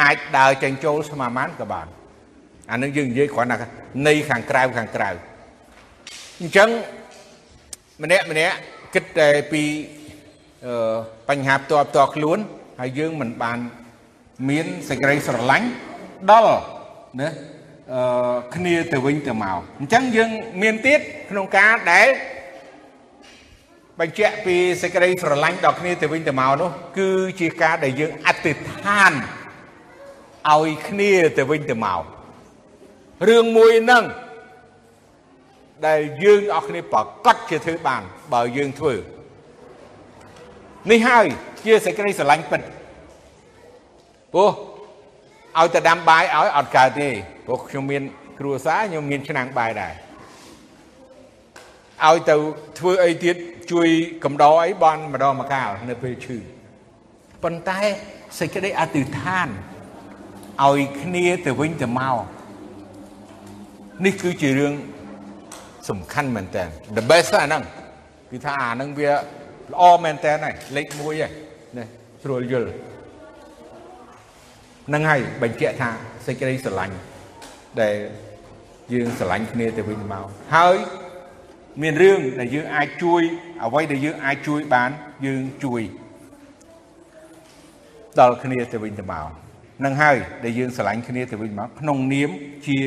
អាចដើរចេញចូលស្មាមានក៏បានអានឹងយើងនិយាយគ្រាន់តែនៃខាងក្រៅខាងក្រៅអញ្ចឹងម្នាក់ម្នាក់គិតតែពីបញ្ហាផ្ទាល់ផ្ទាល់ខ្លួនហើយយើងមិនបានមានសេចក្តីស្រឡាញ់ដល់ណាអឺគ្នាទៅវិញទៅមកអញ្ចឹងយើងមានទៀតក្នុងការដែល បញ្ជាក់ពីសេចក្តីស្រឡាញ់ដល់គ្នាទៅវិញទៅមកនោះ គឺជាការដែលយើងអធិដ្ឋានឲ្យគ្នាទៅវិញទៅមករឿងមួយហ្នឹងដែលយើងអស់គ្នាប្រកាសជាធ្វើបាន បើយើងធ្វើនេះហើយជាសេចក្តីស្រឡាញ់ពិតព្រោះឲ្យតែដាំបាយឲ្យអត់កើតទេព្រោះខ្ញុំមាន គ្រួសារខ្ញុំមានឆ្នាំងបាយដែរ ឲ្យទៅធ្វើអីទៀតជួយកំដរអីបានម្ដងម្កាលនៅពេលឈឺប៉ុន្តែសេចក្តីអធិដ្ឋានឲ្យគ្នាទៅវិញទៅមកនេះគឺជារឿងសំខាន់មែនតើ the best អាហ្នឹងគឺថាអាហ្នឹងវាល្អមែនតើហើយលេខ1ហើយនេះស្រួលយល់ហ្នឹងហើយបញ្ជាក់ថាសេចក្តីស្រឡាញ់ដែលយើងស្រឡាញ់គ្នាទៅវិញទៅមកហើយ មានរឿងដែលយើងអាចជួយអ្វីដែលយើងអាចជួយបានយើងជួយដល់គ្នាទៅវិញទៅមកនឹងហើយដែលយើងស្រឡាញ់គ្នាទៅវិញមកក្នុងនាមជា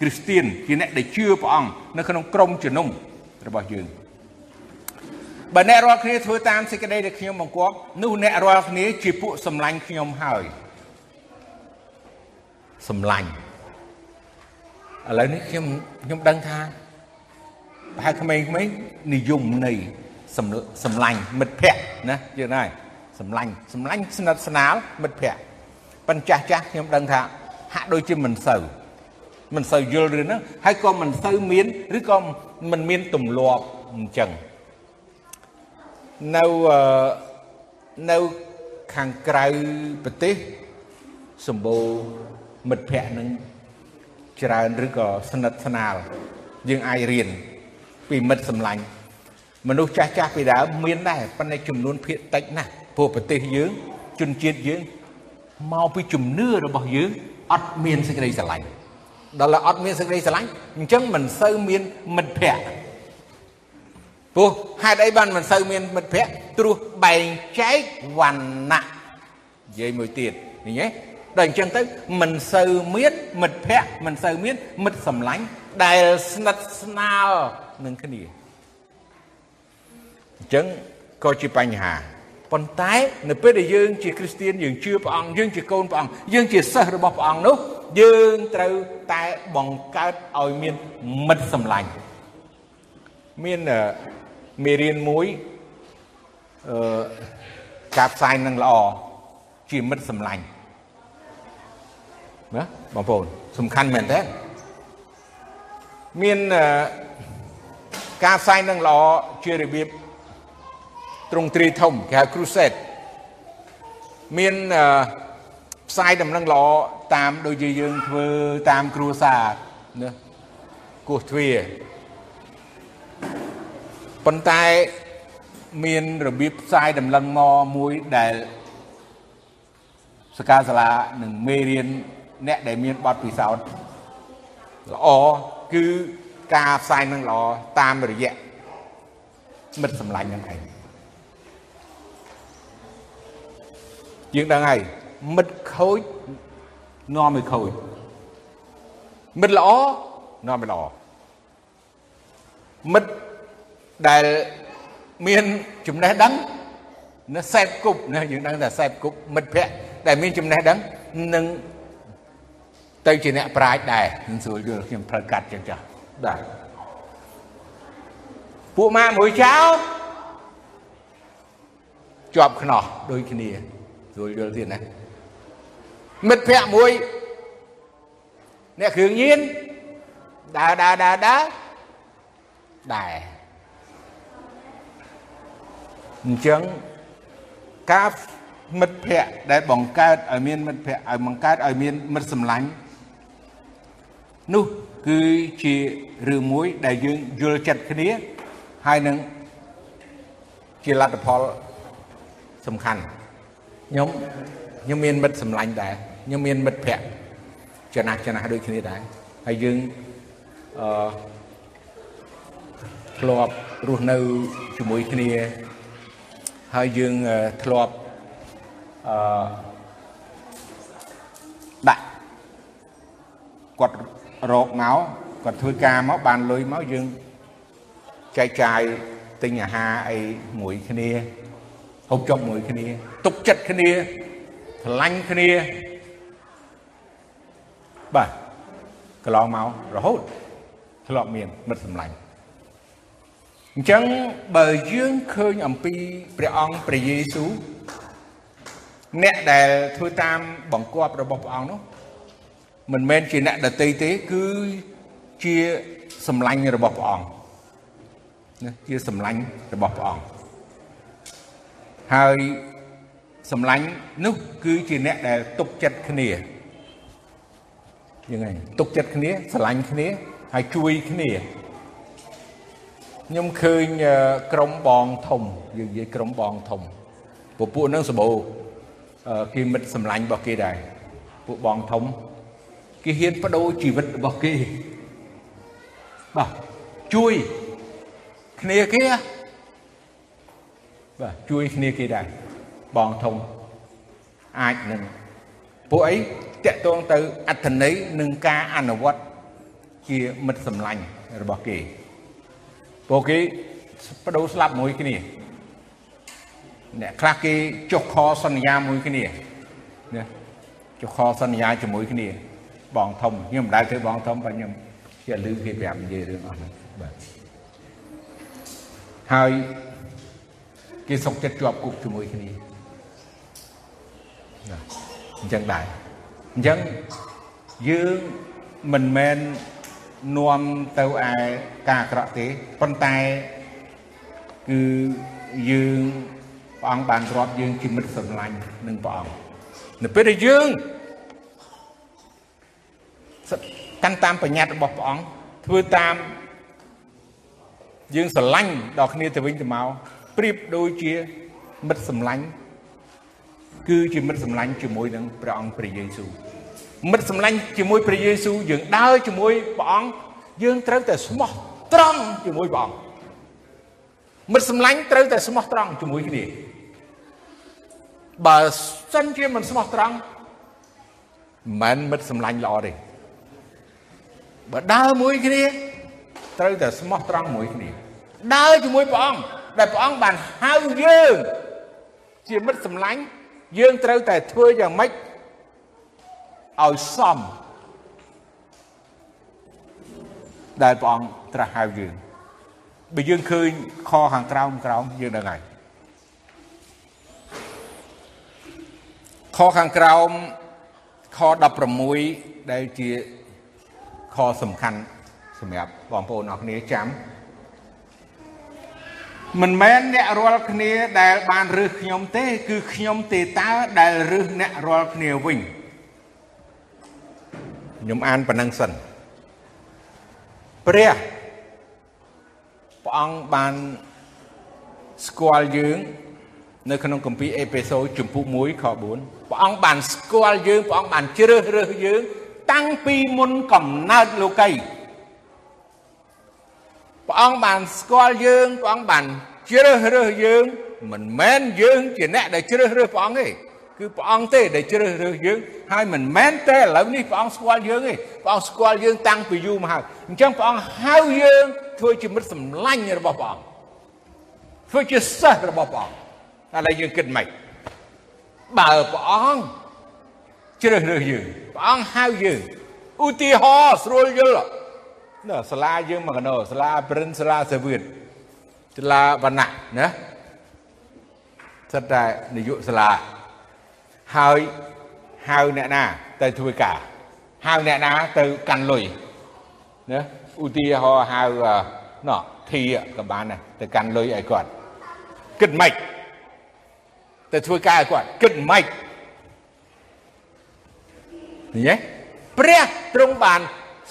គ្រីស្ទៀនជាអ្នកដែលជឿព្រះអង្គនៅក្នុងក្រុមជំនុំរបស់យើងបើអ្នករាល់គ្នាធ្វើតាមសេចក្តីដែលខ្ញុំបង្គាប់នោះអ្នករាល់គ្នាជាពួកសម្លាញ់ខ្ញុំហើយសម្លាញ់ឥឡូវនេះខ្ញុំខ្ញុំដឹងថាប្រ ហែលក្មេងៗនិយមន័យសម្លាញ់មិត្តភ័ក្តិណាយល់ហើយសម្លាញ់សម្លាញ់ស្និទ្ធស្នាលមិត្តភ័ក្តិប៉ុន្តែចាស់ចាស់ខ្ញុំដឹងថាហាក់ដូចជាមិនសូវមិនសូវយល់រឿងហ្នឹងហើយក៏មិនសូវមានឬក៏មិនមានទម្លាប់អញ្ចឹងនៅនៅខាងក្រៅប្រទេសសម្បូរមិត្តភ័ក្តិនឹងច្រើនឬក៏ស្និទ្ធស្នាលយើងអាចរៀន ពីមិត្តសម្លាញ់មនុស្សចាស់ចាស់ពីដើមមានដែរប៉ុន្តែចំនួនភាគតិចណាស់ព្រោះប្រទេសយើងជនជាតិយើងមកពីជំនឿរបស់យើងអត់មានសេចក្តីស្រឡាញ់ដល់អត់មានសេចក្តីស្រឡាញ់អញ្ចឹងមិនសូវមានមិត្តភ័ក្តិព្រោះហេតុអីបានមិនសូវមានមិត្តភ័ក្តិព្រោះបែងចែកវណ្ណៈនិយាយមួយទៀតនេះហ៎ដល់អញ្ចឹងទៅមិនសូវមានមិត្តភ័ក្តិមិនសូវមានមិត្តសម្លាញ់ ដែលស្និទ្ធស្នាលនឹងគ្នាអញ្ចឹងក៏ជាបញ្ហាប៉ុន្តែនៅពេលដែលយើងជាគ្រីស្ទានយើងជឿព្រះអង្គយើងជាកូនព្រះអង្គយើងជាសិស្សរបស់ព្រះអង្គនោះយើងត្រូវតែបង្កើតឲ្យមានមិត្តសម្លាញ់មានមេរៀនមួយអឺការផ្សាយនឹងល្អជាមិត្តសម្លាញ់ណាបងប្អូនសំខាន់មែនទេ មានការផ្សាយនឹងល្អជារបៀបទ្រង់ទ្រីធំគេហៅ crusade មានផ្សាយដំណឹងល្អតាមដូចជាយើងធ្វើតាមគ្រួសារណាគោះទ្វារប៉ុន្តែមានរបៀបផ្សាយដំណឹងមកមួយដែលសកាសាលានិងមេរៀនអ្នកដែលមានបទពិសោធន៍ល្អ គឺការផ្សាយនឹងល្អតាមរយៈមិត្តសម្លាញ់នឹងឯងយើងដឹងហើយមិត្តខូចនាំឲ្យខូចមិត្តល្អនាំឲ្យល្អមិត្តដែលមានចំណេះដឹងនៅសែបគប់ណាយើងដឹងថាសែបគប់មិត្តភ័ក្តិដែលមានចំណេះដឹងនឹង ទៅជាអ្នកប្រាជ្ញដែរនឹងស្រួលយល់ខ្ញុំត្រូវកាត់ចឹងចាស់ដែរពួកម៉ាមួយចៅជាប់ខ្នោះដូចគ្នាស្រួលយល់ទៀតណាមិត្តភ័ក្តិមួយអ្នកគ្រឿងញៀនដើរដើរដើរដើរដែរអញ្ចឹងការមិត្តភ័ក្តិដែលបង្កើតឲ្យមានមិត្តភ័ក្តិឲ្យបង្កើតឲ្យមានមិត្តសម្លាញ់ នោះគឺជារឿងមួយដែលយើងយល់ចិត្តគ្នាហើយនឹងជាលទ្ធផលសំខាន់ខ្ញុំខ្ញុំមានមិត្តសម្លាញ់ដែរខ្ញុំមានមិត្តភ័ក្តិចំណាស់ចំណាស់ដូចគ្នាដែរហើយយើងអឺធ្លាប់រស់នៅជាមួយគ្នាហើយយើងធ្លាប់អឺដាក់គាត់ រកមកគាត់ធ្វើការមកបានលុយមកយើងចែកចាយទិញអាហារអីមួយគ្នាហូបចុកមួយគ្នា ទុកចិត្តគ្នាស្រឡាញ់គ្នាបាទកន្លងមករហូតធ្លាប់មានមិត្តសម្លាញ់អញ្ចឹងបើយើងឃើញអំពីព្រះអង្គព្រះយេស៊ូវអ្នកដែលធ្វើតាមបង្គាប់របស់ព្រះអង្គនោះ មិនមែនជាអ្នកដតីទេគឺជាសម្លាញ់របស់ព្រះអង្គណាជាសម្លាញ់របស់ព្រះអង្គហើយសម្លាញ់នោះគឺជាអ្នកដែលទុកចិត្តគ្នាយ៉ាងហ្នឹងទុកចិត្តគ្នាស្រឡាញ់គ្នាហើយជួយគ្នាខ្ញុំឃើញក្រុមបងធំយើងនិយាយក្រុមបងធំពពួកនឹងសម្បូរគេមិត្តសម្លាញ់របស់គេដែរពួកបងធំ គេហ៊ានបដូរជីវិតរបស់គេបាទជួយគ្នាគេបាទជួយគ្នាគេដែរបងធំអាចនឹងពួកអីតកតងទៅអត្ថន័យនឹងការអនុវត្តជាមិត្តសម្លាញ់របស់គេពួកគេបដូរស្លាប់មួយគ្នាអ្នកខ្លះគេចុះខសន្យាមួយគ្នាណាចុះខសន្យាជាមួយគ្នា បងធំខ្ញុំមិនដែលធ្វើបងធំបើខ្ញុំជាលឺគេប្រាប់និយាយរឿងអស់ហ្នឹងបាទហើយគេសុកចិត្តជាប់គុកជាមួយគ្នាអញ្ចឹងដែរអញ្ចឹងយើងមិនមែននាំទៅឯការអាក្រក់ទេប៉ុន្តែគឺយើងព្រះអង្គបានរាប់យើងជាមិត្តស្រឡាញ់នឹងព្រះអង្គនៅពេលដែលយើង កាន់តាមបញ្ញត្តិរបស់ព្រះអង្គធ្វើតាមយើងស្រឡាញ់ដល់គ្នាទៅវិញទៅមកប្រៀបដូចជាមិត្តសម្លាញ់គឺជាមិត្តសម្លាញ់ជាមួយនឹងព្រះអង្គព្រះយេស៊ូវមិត្តសម្លាញ់ជាមួយព្រះយេស៊ូវយើងដើរជាមួយព្រះអង្គយើងត្រូវតែស្មោះត្រង់ជាមួយព្រះអង្គមិត្តសម្លាញ់ត្រូវតែស្មោះត្រង់ជាមួយគ្នាបើសិនជាមិនស្មោះត្រង់មិនមិត្តសម្លាញ់ល្អទេ បើដើរមួយគ្នាត្រូវតែស្មោះត្រង់មួយគ្នាដើរជាមួយព្រះអង្គដែលព្រះអង្គបានហៅយើងជាមិត្តសម្លាញ់យើងត្រូវតែធ្វើយ៉ាងម៉េចឲ្យសមដែលព្រះអង្គត្រាស់ហៅយើងបើយើងឃើញខខាងក្រោមក្រោមយើងដឹងហើយខខាងក្រោមខ16ដែលជា ខសំខាន់សម្រាប់បងប្អូនអរគ្នាចាំមិនមែនអ្នករាល់គ្នាដែលបានរើសខ្ញុំទេ គឺខ្ញុំទេតើដែលរើសអ្នករាល់គ្នាវិញខ្ញុំអានប៉ុណ្ណឹងសិនព្រះព្រះអង្គបានស្គាល់យើងនៅក្នុងគម្ពីរអេពេសូជំពូក1ខ4ព្រះអង្គបានស្គាល់យើងព្រះអង្គបានជ្រើសរើសយើង តាំងពីមុនកំណើតលោកីព្រះអង្គបានស្គាល់យើងព្រះអង្គបានជ្រើសរើសយើងមិនមែនយើងជាអ្នកដែលជ្រើសរើសព្រះអង្គទេគឺព្រះអង្គទេដែលជ្រើសរើសយើងហើយមិនមែនតែឥឡូវនេះព្រះអង្គស្គាល់យើងទេព្រះអង្គស្គាល់យើងតាំងពីយូរមកហើយអញ្ចឹងព្រះអង្គហៅយើងធ្វើជាមិត្តសម្លាញ់របស់ព្រះអង្គធ្វើជាសិស្សរបស់ព្រះអង្គតែឥឡូវយើងគិតមិនបើព្រះអង្គ ជ្រើសរើសយើងព្រះអង្គហៅយើងឧទាហរណ៍ស្រួលយល់ណាសាលាយើងមកកណោសាលាព្រិនសាលាសាវៀតសាលាវណ្ណៈណាសិតតែនាយកសាលាហើយហៅអ្នកណាទៅធ្វើការហៅអ្នកណាទៅកាន់លុយណាឧទាហរណ៍ហៅណោះធីក៏បានដែរទៅកាន់លុយឲ្យគាត់គិតម៉េចទៅធ្វើការឲ្យគាត់គិតម៉េច និយាយព្រះទ្រង់បាន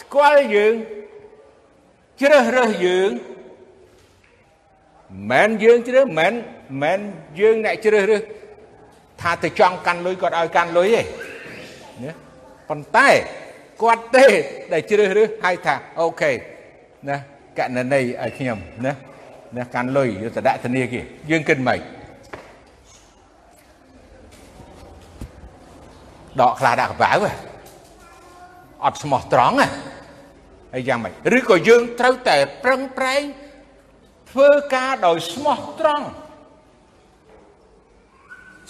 ស្គាល់យើងជ្រើសរើសយើងមិនយើងជ្រើសមិនមិនយើងអ្នកជ្រើសរើសថាទៅចង់កាន់លុយគាត់ឲ្យកាន់លុយទេណាប៉ុន្តែគាត់ទេដែលជ្រើសរើសឲ្យថាអូខេណាកណន័យឲ្យខ្ញុំណាណាកាន់លុយយកទៅដាក់ធនាគារយើងគិតមិនដកខ្លះដាក់កប៉ៅ អត់ស្មោះត្រង់ហើយយ៉ាងម៉េចឬក៏យើងត្រូវតែប្រឹងប្រែងធ្វើការដោយស្មោះត្រង់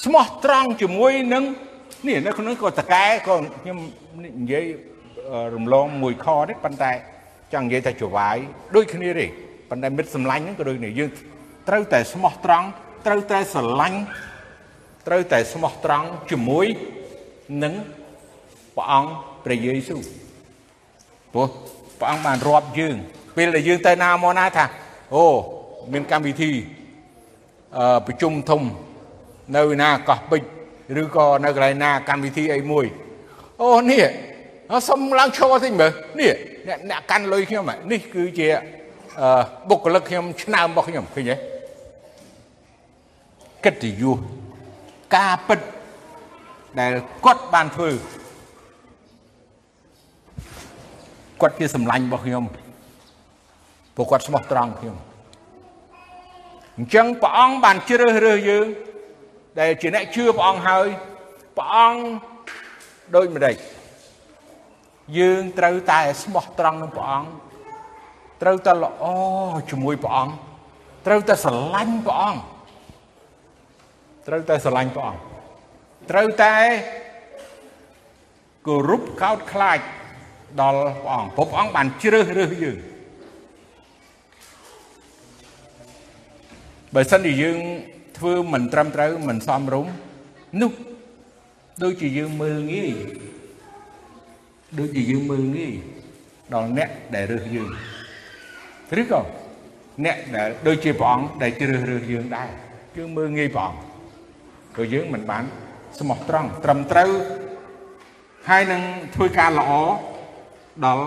ស្មោះត្រង់ជាមួយនឹងនេះនៅក្នុងក៏តកែក៏ខ្ញុំនិយាយរំលងមួយខទេប៉ុន្តែចង់និយាយថាចវាយដូចគ្នាទេប៉ុន្តែមិត្តសម្លាញ់ហ្នឹងក៏ដូចគ្នាយើងត្រូវតែស្មោះត្រង់ត្រូវតែស្រឡាញ់ត្រូវតែស្មោះត្រង់ជាមួយនឹងព្រះអង្គ ព្រះយេស៊ូវព្រោះព្រះអង្គបានរាប់យើង ពេលដែលយើងទៅណាមកណាថាអូមានកម្មវិធីអឺប្រជុំធំនៅណាកោះពេជ្រឬក៏នៅកន្លែងណាកម្មវិធីអីមួយអូនេះសុំឡើងឈរតិចមើលនេះអ្នកអ្នកកាន់លុយខ្ញុំនេះគឺជាអឺបុគ្គលិកខ្ញុំឆ្នើមរបស់ខ្ញុំឃើញទេកិត្តិយសការពិតដែលគាត់បានធ្វើ គាត់ជាសម្លាញ់របស់ខ្ញុំព្រោះគាត់ស្មោះត្រង់ខ្ញុំអញ្ចឹងព្រះអង្គបានជ្រើសរើសយើង ដែលជាអ្នកជឿព្រះអង្គហើយព្រះអង្គដូចម្ដេចយើងត្រូវតែស្មោះត្រង់នឹងព្រះអង្គត្រូវតែល្អជាមួយព្រះអង្គត្រូវតែស្រឡាញ់ព្រះអង្គត្រូវតែស្រឡាញ់ព្រះអង្គត្រូវតែគោរពកោតខ្លាច ដល់ព្រះអង្គព្រោះព្រះអង្គបានជ្រើសរើសយើងបើសិនជាយើងធ្វើមិនត្រឹមត្រូវមិនសមរម្យនោះដូចជាយើងមើលងាយដូចជាយើងមើលងាយដល់អ្នកដែលរើសយើងឬក៏អ្នកដែលដូចជាព្រះអង្គដែលជ្រើសរើសយើងដែរយើងមើលងាយព្រះអង្គព្រោះយើងមិនបានស្មោះត្រង់ត្រឹមត្រូវហើយនឹងធ្វើការល្អ ដល់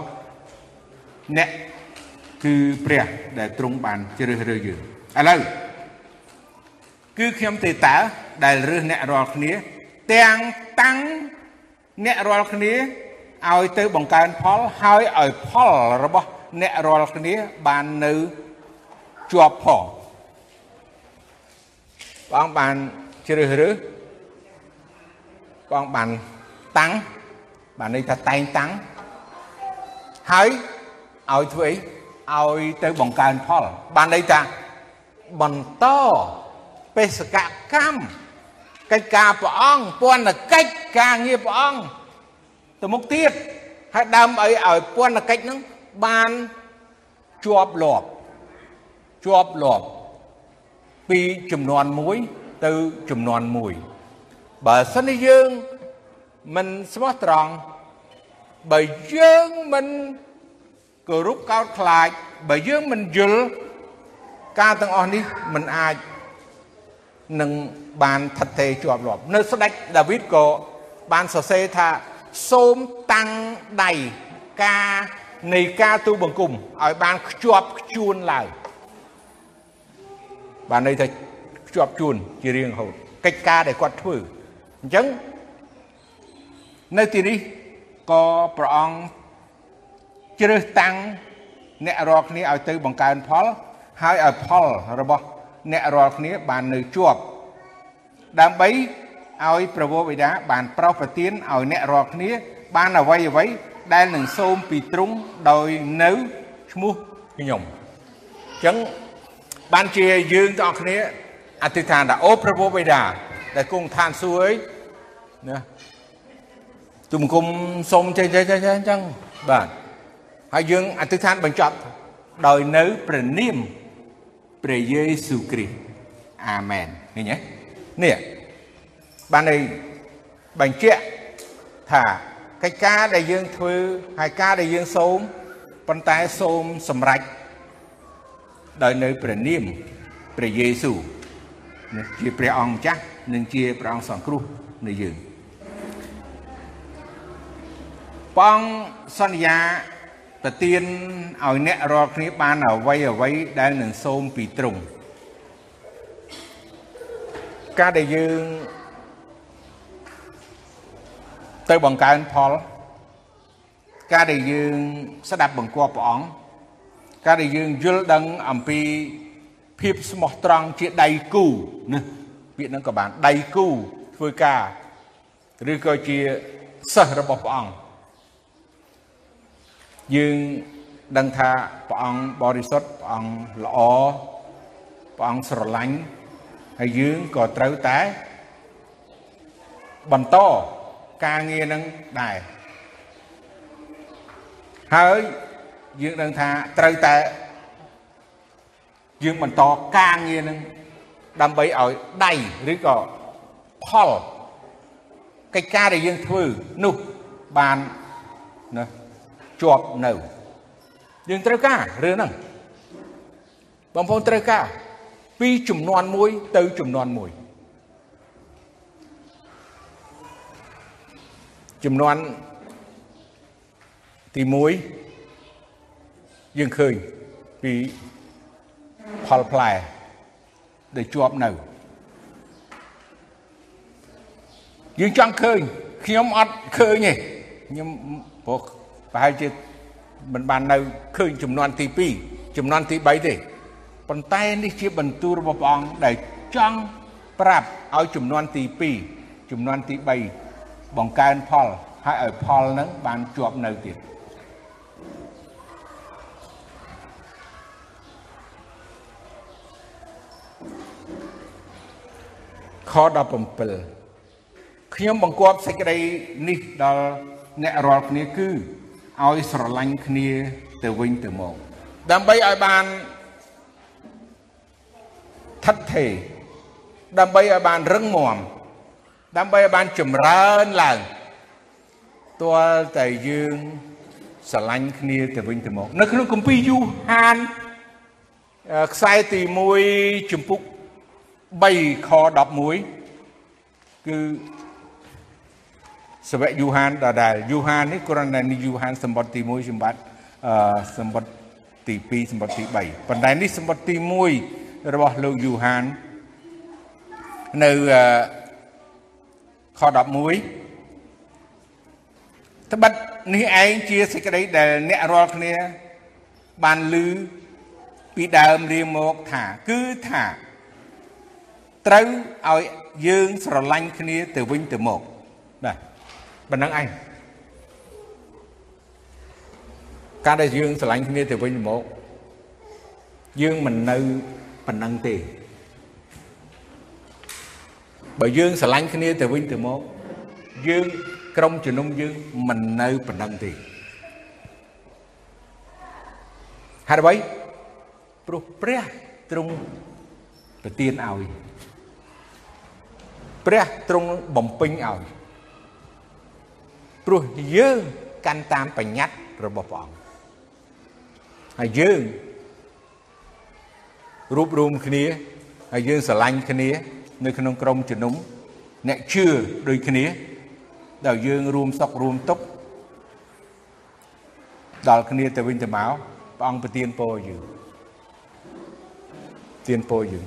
អ្នកគឺព្រះដែលទ្រង់បានជ្រើសរើសយើងឥឡូវគឺខ្ញុំទេតើដែលរើសអ្នករាល់គ្នា ទាំងតាំងអ្នករាល់គ្នាឲ្យទៅបង្កើនផលហើយឲ្យផលរបស់អ្នករាល់គ្នាបាននៅជាប់ផងបងបានជ្រើសរើសបងបានតាំងបានន័យថាតែងតាំង ហើយឲ្យធ្វើអីឲ្យទៅបង្កើនផលបានន័យថាបន្តបេសកកម្មកិច្ចការព្រះអង្គពន្ធកិច្ចការងារព្រះអង្គទៅមុខទៀតហើយដើម្បីឲ្យពន្ធកិច្ចហ្នឹងបានជាប់លាប់ជាប់លាប់ពីចំនួន1ទៅចំនួន1បើសិនជាយើងមិនស្មោះត្រង់ បើយើងមិនគោរពកោតខ្លាចបើយើងមិនយល់ការទាំងអស់នេះមិនអាចនឹងបានថិតទេជាប់លាប់នៅស្ដេចដាវីតក៏បានសរសេរថាសូមតាំងដៃការនៃការទូបង្គំឲ្យបានខ្ជាប់ខ្ជួនឡើងបានន័យថាខ្ជាប់ជួនជារៀងរហូតកិច្ចការដែលគាត់ធ្វើអញ្ចឹងនៅទីនេះ ក៏ព្រះអង្គជ្រើសតាំងអ្នករាល់គ្នាឲ្យទៅបង្កើនផលហើយឲ្យផលរបស់អ្នករាល់គ្នាបាននៅជាប់ដើម្បីឲ្យប្រពោបិតាបានប្រោសប្រទានឲ្យអ្នករាល់គ្នា បានអ្វីអ្វីដែលនឹងសូមពីទ្រង់ដោយនៅឈ្មោះខ្ញុំអញ្ចឹងបានជាយើងទាំងអស់គ្នាអធិដ្ឋានថាអូប្រពោបិតាដែលគង់ឋានសួគ៌អីណា ទុំគុំសូមចេះចេះចេះអញ្ចឹងបាទហើយយើងអធិដ្ឋានបញ្ចប់ដោយនៅព្រះនាមព្រះយេស៊ូវគ្រីស្ទអាមែនឃើញទេនេះបានន័យបញ្ជាក់ថាកិច្ចការដែលយើងធ្វើហើយការដែលយើងសូមប៉ុន្តែសូមសម្រេចដោយនៅព្រះនាមព្រះយេស៊ូវជាព្រះអង្គម្ចាស់និងជាព្រះអង្គសង្គ្រោះនៃយើង ព្រះអង្គសន្យាប្រទានឲ្យអ្នករាល់គ្នាបានអ្វីអ្វីដែលនឹងសូមពីទ្រង់ការដែលយើងទៅបង្កើនផលការដែលយើងស្ដាប់បង្គាប់ព្រះអង្គការដែលយើងយល់ដឹងអំពីភាពស្មោះត្រង់ជាដៃគូណាពាក្យហ្នឹងក៏បានដៃគូធ្វើការឬក៏ជាសិស្សរបស់ព្រះអង្គ យើងដឹងថាព្រះអង្គបរិសុទ្ធព្រះអង្គល្អព្រះអង្គស្រឡាញ់ហើយយើងក៏ត្រូវតែបន្តការងារនឹងដែរហើយយើងដឹងថាត្រូវតែយើងបន្តការងារនឹងដើម្បីឲ្យដៃឬក៏ផលកិច្ចការដែលយើងធ្វើនោះបានណា ជាប់នៅយើងត្រូវការរឿងហ្នឹងបងប្អូនត្រូវការពីចំនួនមួយទៅចំនួនមួយចំនួនទី1យើងឃើញពីផលផ្លែដែលជាប់នៅយើងចង់ឃើញខ្ញុំអត់ឃើញទេខ្ញុំព្រោះ ប្រហែលជាមិនបាននៅឃើញចំនួនទី2ចំនួនទី3ទេប៉ុន្តែនេះជាបន្ទូលរបស់ព្រះអង្គដែលចង់ប្រាប់ឲ្យចំនួនទី2ចំនួនទី3បង្កើនផលហើយឲ្យផលនឹងបានជាប់នៅទៀតខ17ខ្ញុំបង្គាប់សេចក្តីនេះដល់អ្នករាល់គ្នាគឺ ឲ្យស្រឡាញ់គ្នាទៅវិញទៅមកដើម្បីឲ្យបានថិតថេរដើម្បីឲ្យបានរឹងមាំដើម្បីឲ្យបានចម្រើនឡើងទាល់តែយើងស្រឡាញ់គ្នាទៅវិញទៅមក នៅក្នុងគម្ពីរយូហានខ្សែទី1ជំពូក3ខ11គឺ សវៈយូហានដដែលយូហាននេះគ្រាន់តែនេះយូហានសម្បត្តិទី1សម្បត្តិអឺសម្បត្តិទី2សម្បត្តិទី3ប៉ុន្តែនេះសម្បត្តិទី1របស់លោកយូហាននៅខខ11ត្បិតនេះឯងជាសេចក្តីដែលអ្នករាល់គ្នាបានឮពីដើមរៀងមកថាគឺថាត្រូវឲ្យយើងស្រឡាញ់គ្នាទៅវិញទៅមកបាទ ប៉ុណ្ណឹងឯងការដែលយើងស្រឡាញ់គ្នាទៅវិញទៅមកយើងមិននៅប៉ុណ្ណឹងទេបើយើងស្រឡាញ់គ្នាទៅវិញទៅមកយើងក្រុមជំនុំយើងមិននៅប៉ុណ្ណឹងទេហេតុអ្វីព្រោះព្រះទ្រង់ប្រទានឲ្យព្រះទ្រង់បំពេញឲ្យ ព្រោះយើងកាន់តាមបញ្ញត្តិរបស់ព្រះអង្គហើយយើងរួបរวมគ្នាហើយយើងស្រឡាញ់គ្នា នៅក្នុងក្រុមជំនុំអ្នកជឿដូចគ្នាដែលយើងរួមសុខរួមទុក្ខដល់គ្នាទៅវិញទៅមកព្រះអង្គប្រទានពរយើងទានពរយើង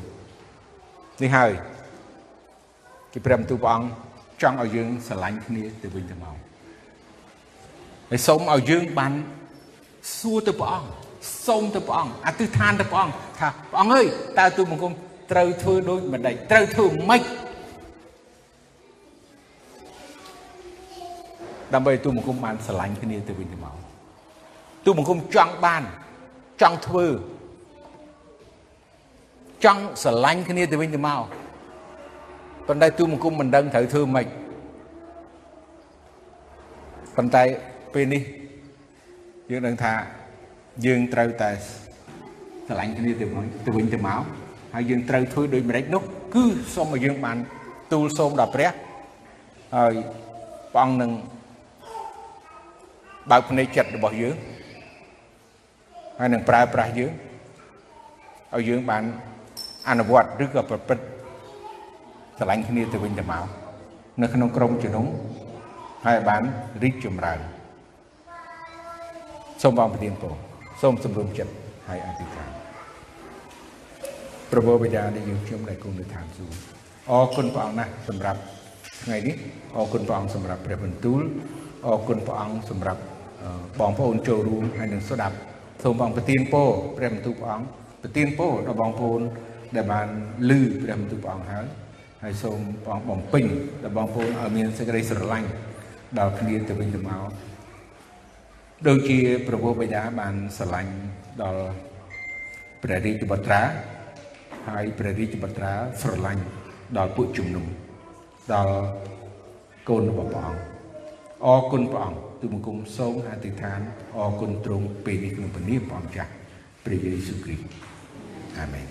នេះហើយជាព្រះបន្ទូលព្រះអង្គចង់ឲ្យយើងស្រឡាញ់គ្នាទៅវិញទៅមក ហើយសូមឲ្យយើងបានសួរទៅព្រះអង្គសូមទៅព្រះអង្គអធិដ្ឋានទៅព្រះអង្គថាព្រះអង្គអើយតើទូបង្គំត្រូវធ្វើដូចម្ដេចត្រូវធ្វើម៉េចដើម្បីទូបង្គំបានស្រឡាញ់គ្នាទៅវិញទៅមកទូបង្គំចង់បានចង់ធ្វើចង់ស្រឡាញ់គ្នាទៅវិញទៅមកប៉ុន្តែទូបង្គំមិនដឹងត្រូវធ្វើម៉េចប៉ុន្តែ ពេលនេះយើងដឹងថាយើងត្រូវតែស្រឡាញ់គ្នាទៅវិញទៅវិញទៅមកហើយយើងត្រូវធ្វើដូចម្ដេចនោះគឺសូមឲ្យយើងបានទូលសូមដល់ព្រះហើយព្រះអង្គនឹងបើកភ្នែកចិត្តរបស់យើងហើយនឹងប្រើប្រាស់យើងឲ្យយើងបានអនុវត្តឬក៏ប្រព្រឹត្តស្រឡាញ់គ្នាទៅវិញទៅមកនៅក្នុងក្រុមជំនុំហើយបានរីកចម្រើន សូមបងប្រទានពរសូមសម្រុំចិត្តហើយអធិដ្ឋានប្រពោបិតានៃយើងខ្ញុំដែលគង់នៅឋានសួគ៌អរគុណព្រះអង្គណាស់សម្រាប់ថ្ងៃនេះអរគុណព្រះអង្គសម្រាប់ព្រះបន្ទូលអរគុណព្រះអង្គសម្រាប់បងប្អូនចូលរួមហើយនឹងស្ដាប់សូមបងប្រទានពរព្រះបន្ទូលព្រះអង្គប្រទានពរដល់បងប្អូនដែលបានឮព្រះបន្ទូលព្រះអង្គហើយហើយសូមបងបំពេញដល់បងប្អូនឲ្យមានសេចក្តីស្រឡាញ់ដល់គ្នាទៅវិញទៅមក ដូចជាព្រះពុទ្ធបិតាបានស្រឡាញ់ដល់ព្រះរាជបុត្រាហើយព្រះរាជបុត្រាស្រឡាញ់ដល់ពួកជំនុំដល់កូនរបស់ព្រះអង្គអរគុណព្រះអង្គទូបង្គំសូមអធិដ្ឋានអរគុណទ្រង់ពេលនេះក្នុងព្រះនាមព្រះអង្គចាស់ព្រះយេស៊ូវគ្រីស្ទអាមែន